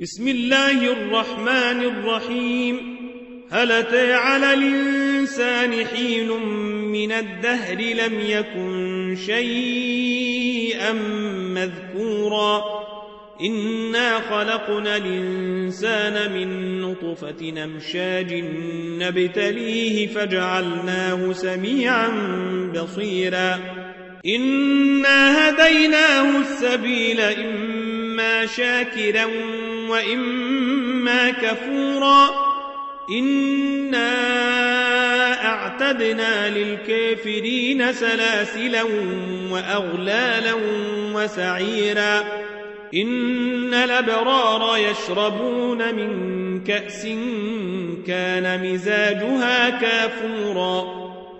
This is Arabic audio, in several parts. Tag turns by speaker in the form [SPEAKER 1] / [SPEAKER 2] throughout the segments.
[SPEAKER 1] بسم الله الرحمن الرحيم هل أتى على الإنسان حين من الدهر لم يكن شيئا مذكورا إنا خلقنا الإنسان من نطفة نمشاج نبتليه فجعلناه سميعا بصيرا إنا هديناه السبيل إما شاكرا وإما كفورا. إنا أعتدنا للكافرين سلاسلا وأغلالا وسعيرا. إن الأبرار يشربون من كأس كان مزاجها كافورا.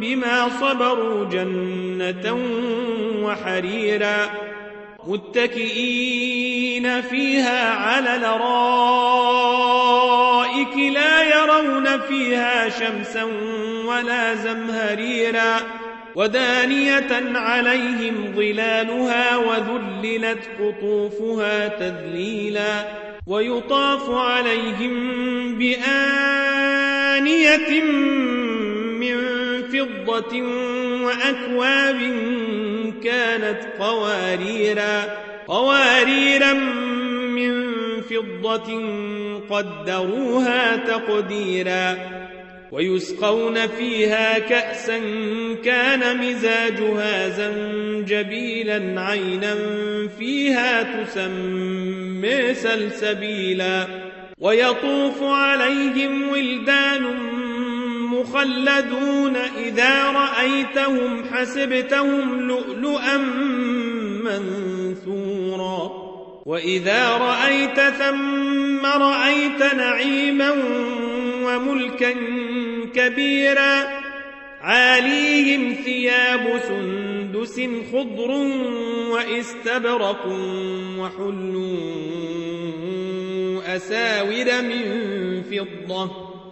[SPEAKER 1] بما صبروا جنة وحريرا متكئين فيها على الأرائك لا يرون فيها شمسا ولا زمهريرا ودانية عليهم ظلالها وذللت قطوفها تذليلا ويطاف عليهم بآنية من فضة وأكواب كانت قواريرا قواريرا من فضة قدروها تقديرا ويسقون فيها كأسا كان مزاجها زنجبيلا عينا فيها تسمى سلسبيلا ويطوف عليهم ولدان مخلدون إذا رأيتهم حسبتهم لؤلؤا منثورا. وإذا رأيت ثم رأيت نعيما وملكا كبيرا. عاليهم ثياب سندس خضر واستبرق وحلوا أساور من فضة.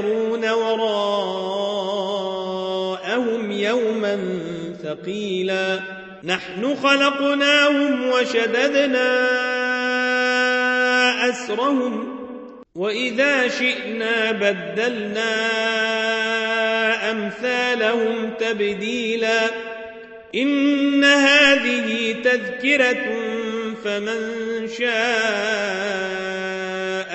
[SPEAKER 1] ويذرون وراءهم يوما ثقيلا نحن خلقناهم وشددنا أسرهم وإذا شئنا بدلنا أمثالهم تبديلا إن هذه تذكرة فمن شاء